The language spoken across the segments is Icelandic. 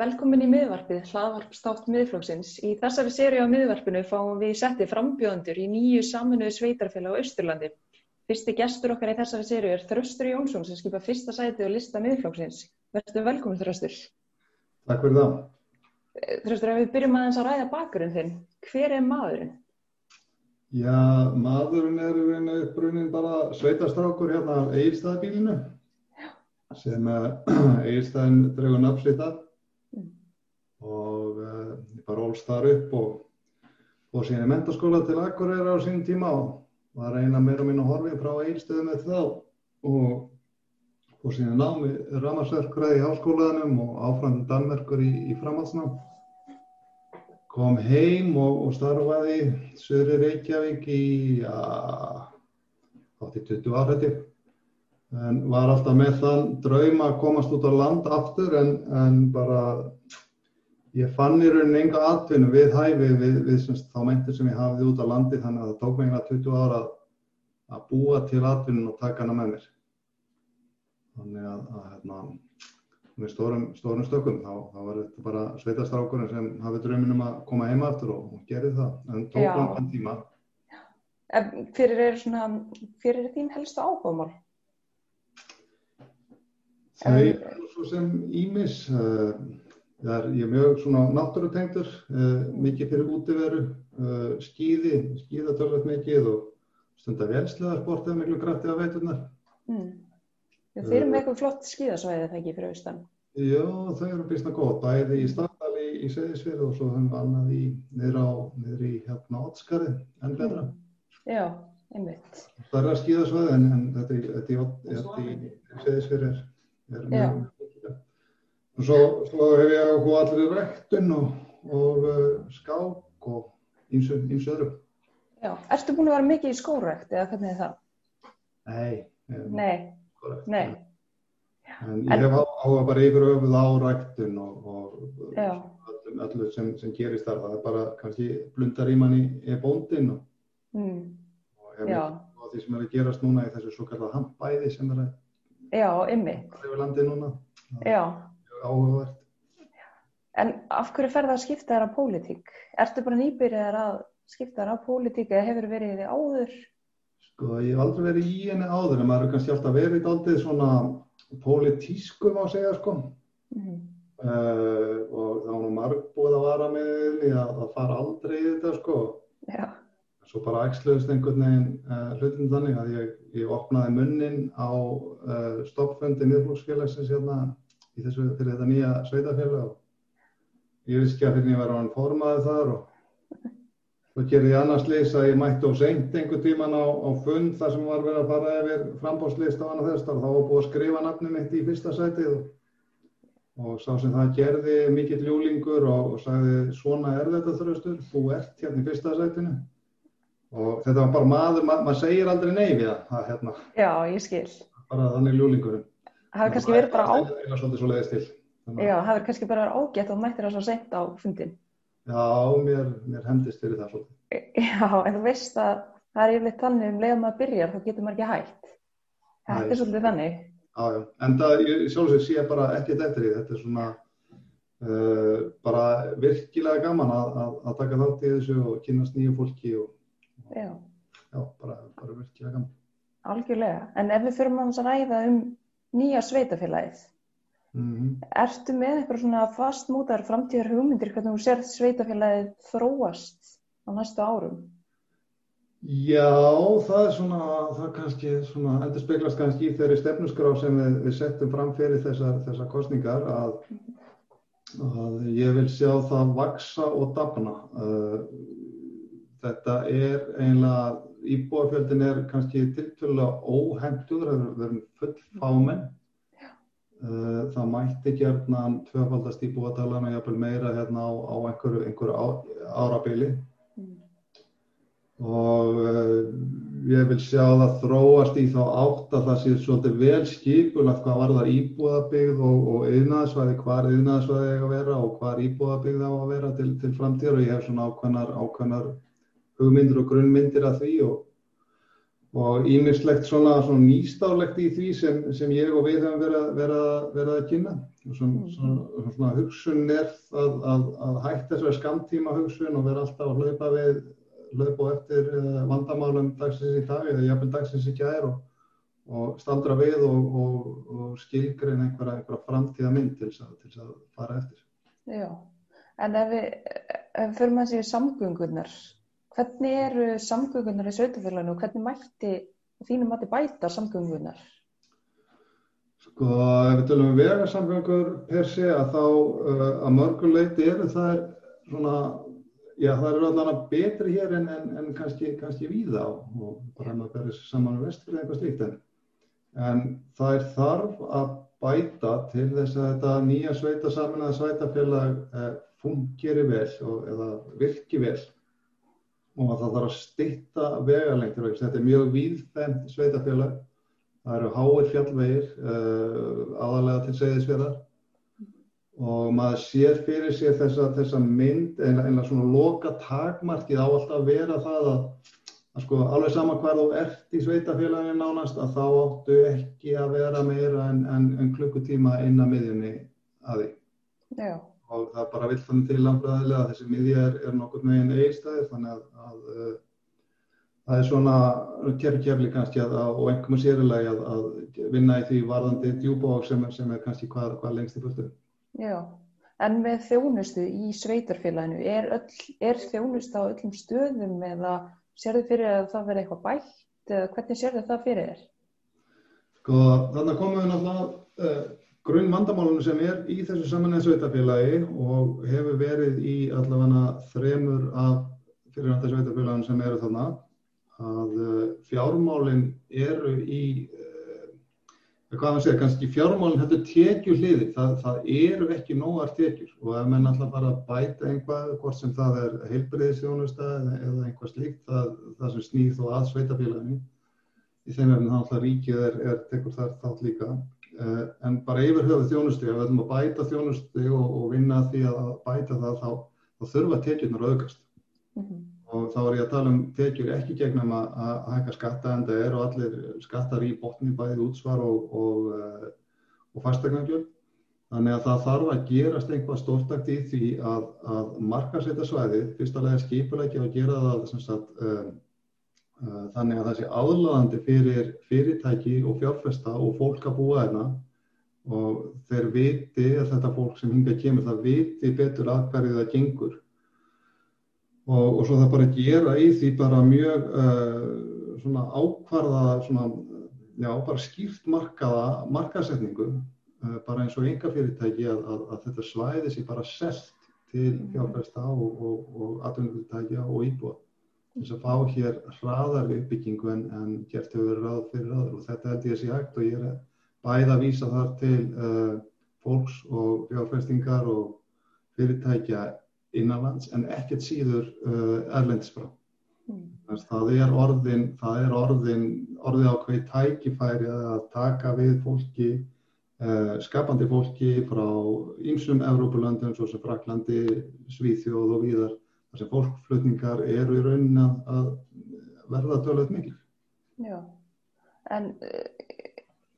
Velkomin í miðvarpið, hlaðvarpstátt miðflóksins. Í þessari séri á miðvarpinu fáum við setti frambjóðendur í nýju saminuðu sveitarfélag á Östurlandi. Fyrsti gestur okkar í þessari séri er Þröstur Jónsson sem skipa fyrsta sæti og lista miðflóksins. Verður velkomin Þröstur. Takk fyrir það. Þröstur, ef við byrjum aðeins að ræða bakgrunn þinn, hver er maðurinn? Já, maðurinn er uppbrunnin bara sveitastrákur hérna af Egilstaðabílinu sem Egilstaðin dregur nafnsitt af og uh, ég bara ólst þar upp og fór síðan í mentaskóla til Akureyra á sínum tíma og var eina meira mín að horfi frá eilstöðu með þá. Og fór síðan námi ramarsverkræði í háskólanum og áfram Danmerkur í, í framhaldsnám. Kom heim og, og starfaði Söðri Reykjavík í ja, 80-20 árætti en var alltaf með þann draum að komast út á land aftur en, en bara ég fann í rauninni enga atvinnu við hæfi við, við semst, þá meintir sem ég hafði út á landi þannig að það tók mig einhverja 20 ára að, að búa til atvinnun og taka hana með mér. Þannig að, að hérna, með stórum, stórum stökkum þá, þá var þetta bara sveitastrákurinn sem hafði drauminum að koma heima aftur og, og gerði það. En tók langan tíma. Fyrir er, svona, fyrir er þín helsta áhugamál? Þau er svo sem ímis. Uh, Er, ég er mjög svona náttúrutengtur, uh, mikið fyrir útiveru, uh, skýði, skýða tölvöld mikið og stundar velsleðarsport eða miklu krafti af veiturnar. Mm. Þeir eru með eitthvað flott skýðasvæði þegar ekki fyrir austan? Já, þau eru býstna góð, bæði í Stafdali, í, í Seyðisfjörðu og svo höfum við annað í, niður, á, niður í hérna Ótskari, enn betra. Mm. Já, einmitt. Það er að skýðasvæði en, en þetta, þetta í, er, er mjög Og svo, svo hef ég áhuga allir rektun og, og uh, skák og eins og öðrum. Já, ertu búin að vera mikið í skórekt eða hvernig er það? Nei. Nei, nei. En ég hef áhuga bara yfir öfuð á rektun og, og öllum, öllum sem, sem gerist þar. Það er bara kannski blundar í manni í bóndin og, mm. og hef mikið á því sem er að gerast núna í þessu svo kallar handbæði sem er að Já, ymmi. Það er yfir landi núna. Já áhugavert. En af hverju ferða að skipta þér á pólitík? Ertu bara nýbyrjar að skipta þér á pólitík eða hefur verið þið áður? Sko, ég hef aldrei verið í henni áður en maður er kannski alltaf verið aldrei svona pólitísku má segja sko. Mm -hmm. uh, og þá er nú marg búið að vara með því að það fara aldrei í þetta sko. Já. Svo bara ægsluðist einhvern veginn uh, hlutin þannig að ég, ég opnaði munnin á uh, stoppfundi miðflóksfélagsins hérna í þessu fyrir þetta nýja sveitafélag og ég vissi ekki að fyrir ég var á hann formaði þar og svo gerði ég annars leys að ég mætti á seint einhver tíman á, á fund þar sem var verið að fara yfir frambóðslist á hann og þess þar þá var búið að skrifa nafnum mitt í fyrsta sætið og, og sá sem það gerði mikill ljúlingur og, og sagði svona er þetta þröstur, þú ert hérna í fyrsta sætinu. Og þetta var bara maður, ma maður segir aldrei nei við það hérna. Já, ég skil. Bara þannig ljúlingurinn Hefur kannski verið bara á... Já, hefur kannski bara ágætt og mættir það svo sent á fundin. Já, mér, mér hendist fyrir það svolítið. Já, en þú veist að það er yfirleitt þannig um leiðum að byrja, þá getur maður ekki hægt. Þetta er svolítið þannig. Já, já, en það sjálfsög sé bara ekkert eftir því. Þetta er svona uh, bara virkilega gaman að, að, að taka þátt í þessu og kynast nýju fólki og, og já. Já, bara, bara virkilega gaman. Algjörlega, en ef við maður að ræða um nýja sveitafélagið. Mm -hmm. Ertu með eitthvað svona fastmútar framtíðar hugmyndir hvernig þú sér sveitafélagið þróast á næstu árum? Já, það er svona, það kannski svona, endur speglast kannski í þeirri stefnusgrá sem við, við settum fram fyrir þessar, þessar kostningar að, að ég vil sjá það vaksa og dafna. Þetta er einlega íbúafjöldin er kannski tiltvölulega óhendur, það verður full fámenn. Það mætti gerðna tvöfaldast íbúatalana jafnvel meira hérna á, á einhverju, einhverju á, árabili. Mm. Og uh, ég vil sjá það þróast í þá átt að það sé svolítið vel skipulagt hvað var það íbúðabyggð og, og yðnaðsvæði, hvar yðnaðsvæði eiga að vera og hvar íbúðabyggð á að vera til, til framtíður og ég hef svona ákveðnar, ákveðnar hugmyndir og grunnmyndir af því og, og ímislegt svona, svona nýstálegt í því sem, sem ég og við hefum verið, verið, verið að kynna. Svona, mm. svona, svona hugsun er að, að, að hætta þessari skamtíma hugsun og vera alltaf að hlaupa við, hlaupa og eftir uh, vandamálum dagsins í dag eða jafnveg dagsins í gæðir og, og staldra við og, og, og skilgrein einhverja, einhverja framtíða mynd til þess að fara eftir. Já, en ef við, fyrir maður sér samgöngunar, hvernig eru samgöngunar í sveitufélaginu og hvernig mætti þínum að þið bæta samgöngunar? Sko, ef við tölum um vegarsamgöngur per sé að þá uh, að mörguleiti eru það svona, já það eru allavega betri hér en, en, en kannski, kannski víða og bara maður berið saman með vestfyrir eitthvað slíkt en, en það er þarf að bæta til þess að þetta nýja sveita saman að sveitafélag eh, fungeri vel og, eða virki vel og það þarf að stitta vegarlengtur, þetta er mjög víðfemt sveitafélag Það eru háir fjallvegir uh, aðalega til segðisverðar og maður sér fyrir sér þessa, þessa mynd en einlega svona loka takmarkið á alltaf að vera það að, að sko alveg sama hvað þú ert í sveitafélaginu nánast að þá áttu ekki að vera meira en, en, en klukkutíma inn að miðjunni að því. Já. Og það bara vill þannig til landbræðilega að þessi miðja er, er nokkur meginn eigstæðir þannig að, að uh, það er svona kjærli kannski að, og einhverjum sérilega að, að vinna í því varðandi djúbók sem, sem er kannski hvað, hvað lengst í fyrstu. Já, en með þjónustu í sveitarfélaginu, er, er þjónustu á öllum stöðum eða sér þið fyrir að það verði eitthvað bætt eða hvernig sér þið það fyrir þér? Sko þannig komum við náttúrulega uh, grunn vandamálunum sem er í þessu samanlega sveitarfélagi og hefur verið í allavega þremur af fyrirhanda sveitarfélaginu sem eru þarna að eh, fjármálinn eru í, uh, hvað maður segir, kannski fjármálinn þetta er tekju hliði, það, það eru ekki nógar tekjur. Og ef menn alltaf bara bæta einhvað, hvort sem það er heilbreyðisjónusta eða, einhvað slíkt, það, það sem snýð þó að sveitafélaginu, í þeim efnum þá alltaf ríkið er, er tekur þar þátt líka, en bara yfir höfuð þjónustu, ef við ætlum að bæta þjónustu og, og vinna því að bæta það, þá, þá þurfa tekjurnar aukast. Mm -hmm og þá er ég að tala um tekjur ekki gegnum að, að hækka skatta en það eru allir skattar í botni bæðið útsvar og, og, eh, og fastegnargjörn. Þannig að það þarf að gerast einhvað stórtakt í því að, að markasetja svæðið, fyrstulega skipulegja og gera það sagt, um, þannig að það sé aðlaðandi fyrir fyrirtæki og fjárfesta og fólk að búa þeirna og þeir viti að þetta fólk sem hinga kemur það viti betur að hverju það gengur. Og, og svo það bara gera í því bara mjög uh, svona ákvarða svona, já, bara skýrt markaða markasetningu uh, bara eins og enga fyrirtæki að, að, að þetta svæði sér bara selt til fjárfæsta og, og, og atvinnufyrirtækja og íbúa þess að fá hér hraðar uppbyggingu en, en gert hefur verið ráð fyrir ráður og þetta held ég að sé hægt og ég er bæða að vísa þar til uh, fólks og fjárfæstingar og fyrirtækja innanlands en ekkert síður uh, erlendisfrá. Mm. Það er orðin, það er orðin, orðið ákveði tækifæri að taka við fólki, uh, skapandi fólki frá ýmsum Evrópulöndum svo sem Fraklandi, Svíþjóð og víðar sem fólkflutningar eru í raunin að verða dölöð mikil. Já, en uh,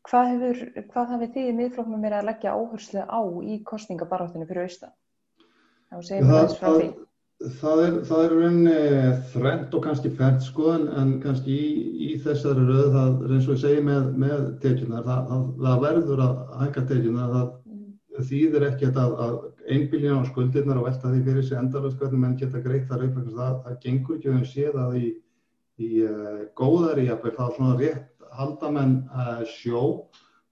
hvað hefur, hvað hafið þið í miðfloknum er að leggja áherslu á í kostningabaráttinu fyrir austan? Það, það, það er, það er rauninni þrengt og kannski fært sko en, kannski í, í þessari rauð það er eins og ég segi með, með tekjunar, það verður að hækka tekjunar, það mm. þýðir ekki að, að einbíljana á skuldirnar og velta því fyrir sig endarlega hvernig menn geta greitt þar upp, það, það gengur ekki að sé það í, í uh, góðari jafnveg, er svona rétt haldamenn uh, sjó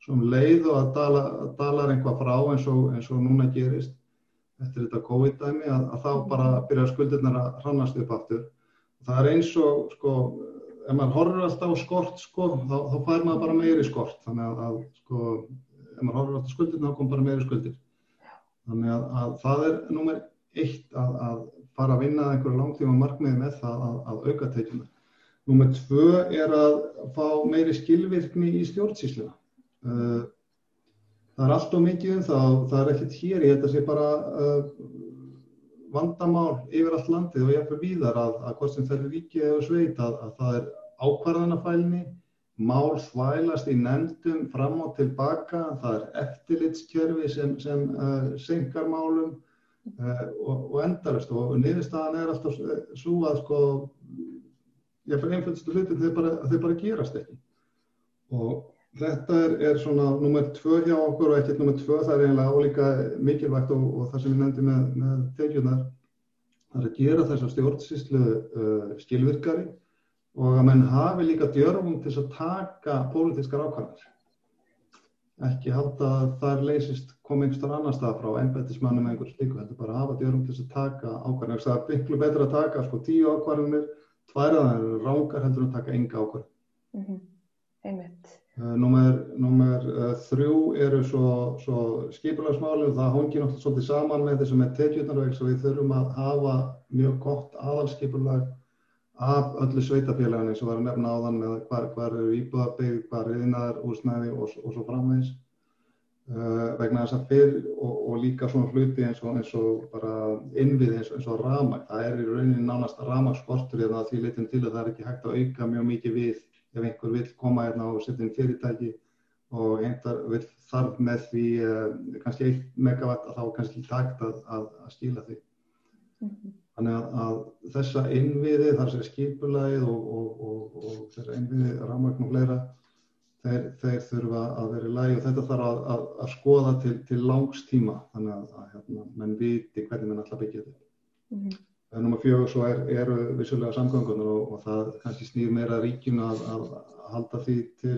sem leið og að dala, dalar einhvað frá eins og, eins og núna gerist eftir þetta COVID-dæmi að, að þá bara byrja skuldirnar að hrannast upp aftur. Það er eins og, sko, ef maður horfur alltaf á skort, sko, þá, þá fær maður bara meiri skort. Þannig að, að sko, ef maður horfur alltaf skuldirna, þá kom bara meiri skuldir. Þannig að, að það er nummer eitt að fara að vinna einhverju langtíma markmiði með það að auka teikina. Nummer tvö er að fá meiri skilvirkni í stjórnsýsluna. Uh, það er allt og mikið um það og það er ekkert hér, ég held að sé bara uh, vandamál yfir allt landið og ég er fyrir víðar að, að hvort sem það er ríkið eða sveit að, að það er ákvarðanafælni, mál þvælast í nefndum fram og tilbaka, það er eftirlitskjörfi sem, sem uh, senkar málum uh, og, og endarast og niðurstaðan er alltaf svo að sko, ég fyrir einföldustu hluti þeir bara, bara gerast ekki. Og þetta er, er svona nummer tvö hjá okkur og ekkert nummer tvö, það er eiginlega álíka mikilvægt og, og það sem við nefndum með, með tekjunar, það er að gera þessa stjórnsýslu uh, skilvirkari og að menn hafi líka djörfum til að taka pólitískar ákvarðanir. Ekki halda að það leysist koma einhverstar annar stað frá ennbættismannum eða einhverju slíku, þetta er bara að hafa djörfum til að taka ákvarðanir. Það er miklu betra að taka sko tíu ákvarðanir, tværaðan eru rángar heldur að taka enga ákvarðan. Mm -hmm. Einmitt. Uh, númer, númer uh, þrjú eru svo, svo skipulagsmálum, það hóngir náttúrulega svolítið saman með þessum með tekjutnarveg, svo við þurfum að hafa mjög gott aðalskipulag af öllu sveitafélaginu og var að nefna á þann með hvar, hvar eru íbúðarbygg, hvar er innar úrsnæði og, og svo framvegis uh, vegna þess að fyrr og, og líka svona hluti eins og, eins og bara innvið eins, eins og ramag, það er í rauninni nánast ramagskortur eða því litum til að það er ekki hægt að auka mjög mikið við ef einhver vil koma hérna og setja inn fyrirtæki og einhver vil þarf með því uh, kannski 1 megawatt að þá kannski takt að, að, að skila því. Mm -hmm. Þannig að, að þessa innviði, þar sem skipulagið og, og, og, og þessar innviði, rámagn og fleira, þeir, þeir þurfa að vera í lagi og þetta þarf að, að, að skoða til, til langs tíma þannig að hérna, menn viti hvernig mann alltaf byggja þetta. Mm -hmm. Núma fjögur svo er, eru vissulega samgöngunar og það kannski snýr meira ríkinu að halda því til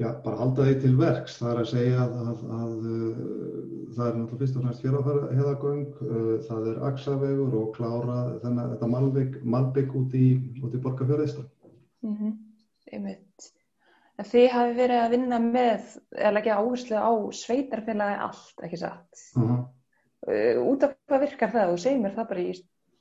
Já, bara halda því til verks. Það er að segja að, að, að það er náttúrulega fyrst og fremst fjárhæðagöng, uh, það er aksavegur og klára þennan, þetta malbygg, malbygg út í, í borgarfjörðistan. Mm -hmm. Einmitt. En þið hafi verið að vinna með, eða leggja áherslu á sveitarfélagi allt, ekki satt? Uh -huh. uh, út af hvað virkar það? Þú segir mér það bara í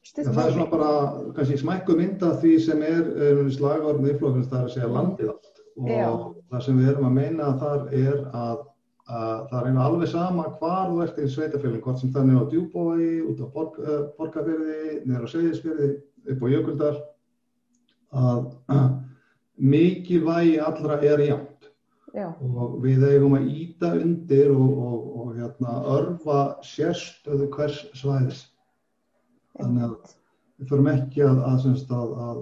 stundum. Það er svona bara, kannski smækku mynda því sem er, er slagorðin yflokkurins, það er að segja landið allt. Og Já. það sem við erum að meina þar er að að það er alveg sama hvar þú ert í sveitafélagin, hvort sem nefn á djúbói, út á borg, uh, borgarfyrði, nefn á segðisfyrði, upp á jökuldar, að mikilvægi allra er jæmt og við eigum að íta undir og, og, og hérna, örfa sérstöðu hvers svæðis. Þannig að við förum ekki að, að, að, að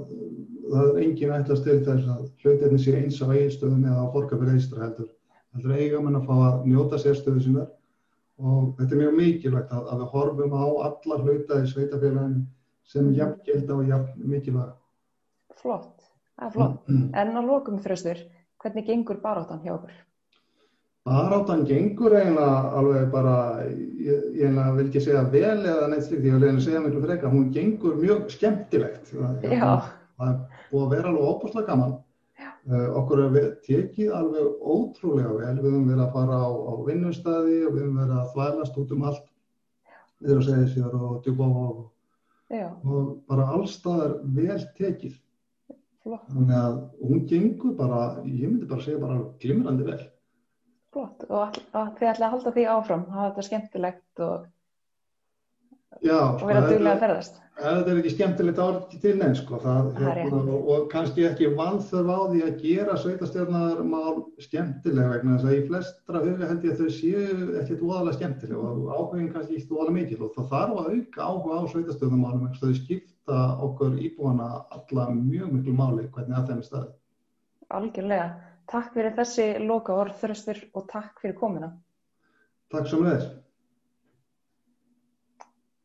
það er engin ætlast til þess að hlutinni sé eins á eiginstöðum eða á borgarfyrði eistra heldur heldur eiga mann að fá að njóta sérstöðu sinna og þetta er mjög mikilvægt að, að við horfum á alla hluta í sveitafélaginu sem jafn gilda og jafn mikilvæg. Flott, það er flott. En á lókum þröstur, hvernig gengur baráttan hjá okkur? Baráttan gengur eiginlega alveg bara, ég, ég vil ekki segja vel eða neitt slikt, ég vil eiginlega segja miklu freka, hún gengur mjög skemmtilegt. Það, það er búið að vera alveg óbúslega gaman. Uh, okkur er tekið alveg ótrúlega vel, við höfum verið að fara á, á vinnustæði og við höfum verið að þvælast út um allt, við erum að segja sér og djúpa á og, og bara allstaðar vel tekið. Þannig að hún gengur bara, ég myndi bara segja bara glimrandi vel. Flott og þið ætla að halda því áfram, hafa þetta skemmtilegt og, Já, og vera duglega að ferðast þetta er ekki skemmtilegt árið til neins sko, það, hérna, og kannski ekki vanþörf á því að gera sveitastjórnarmál skemmtilega vegna þess að í flestra huga held ég að þau séu ekkert óaðalega skemmtilega og áhugin kannski ekki óaðalega mikil og það þarf að auka áhuga á sveitastjórnarmálum vegna þau skipta okkur íbúana alla mjög miklu máli hvernig að þeim er staðið. Algjörlega. Takk fyrir þessi loka orð þröstur og takk fyrir komina. Takk svo með þess.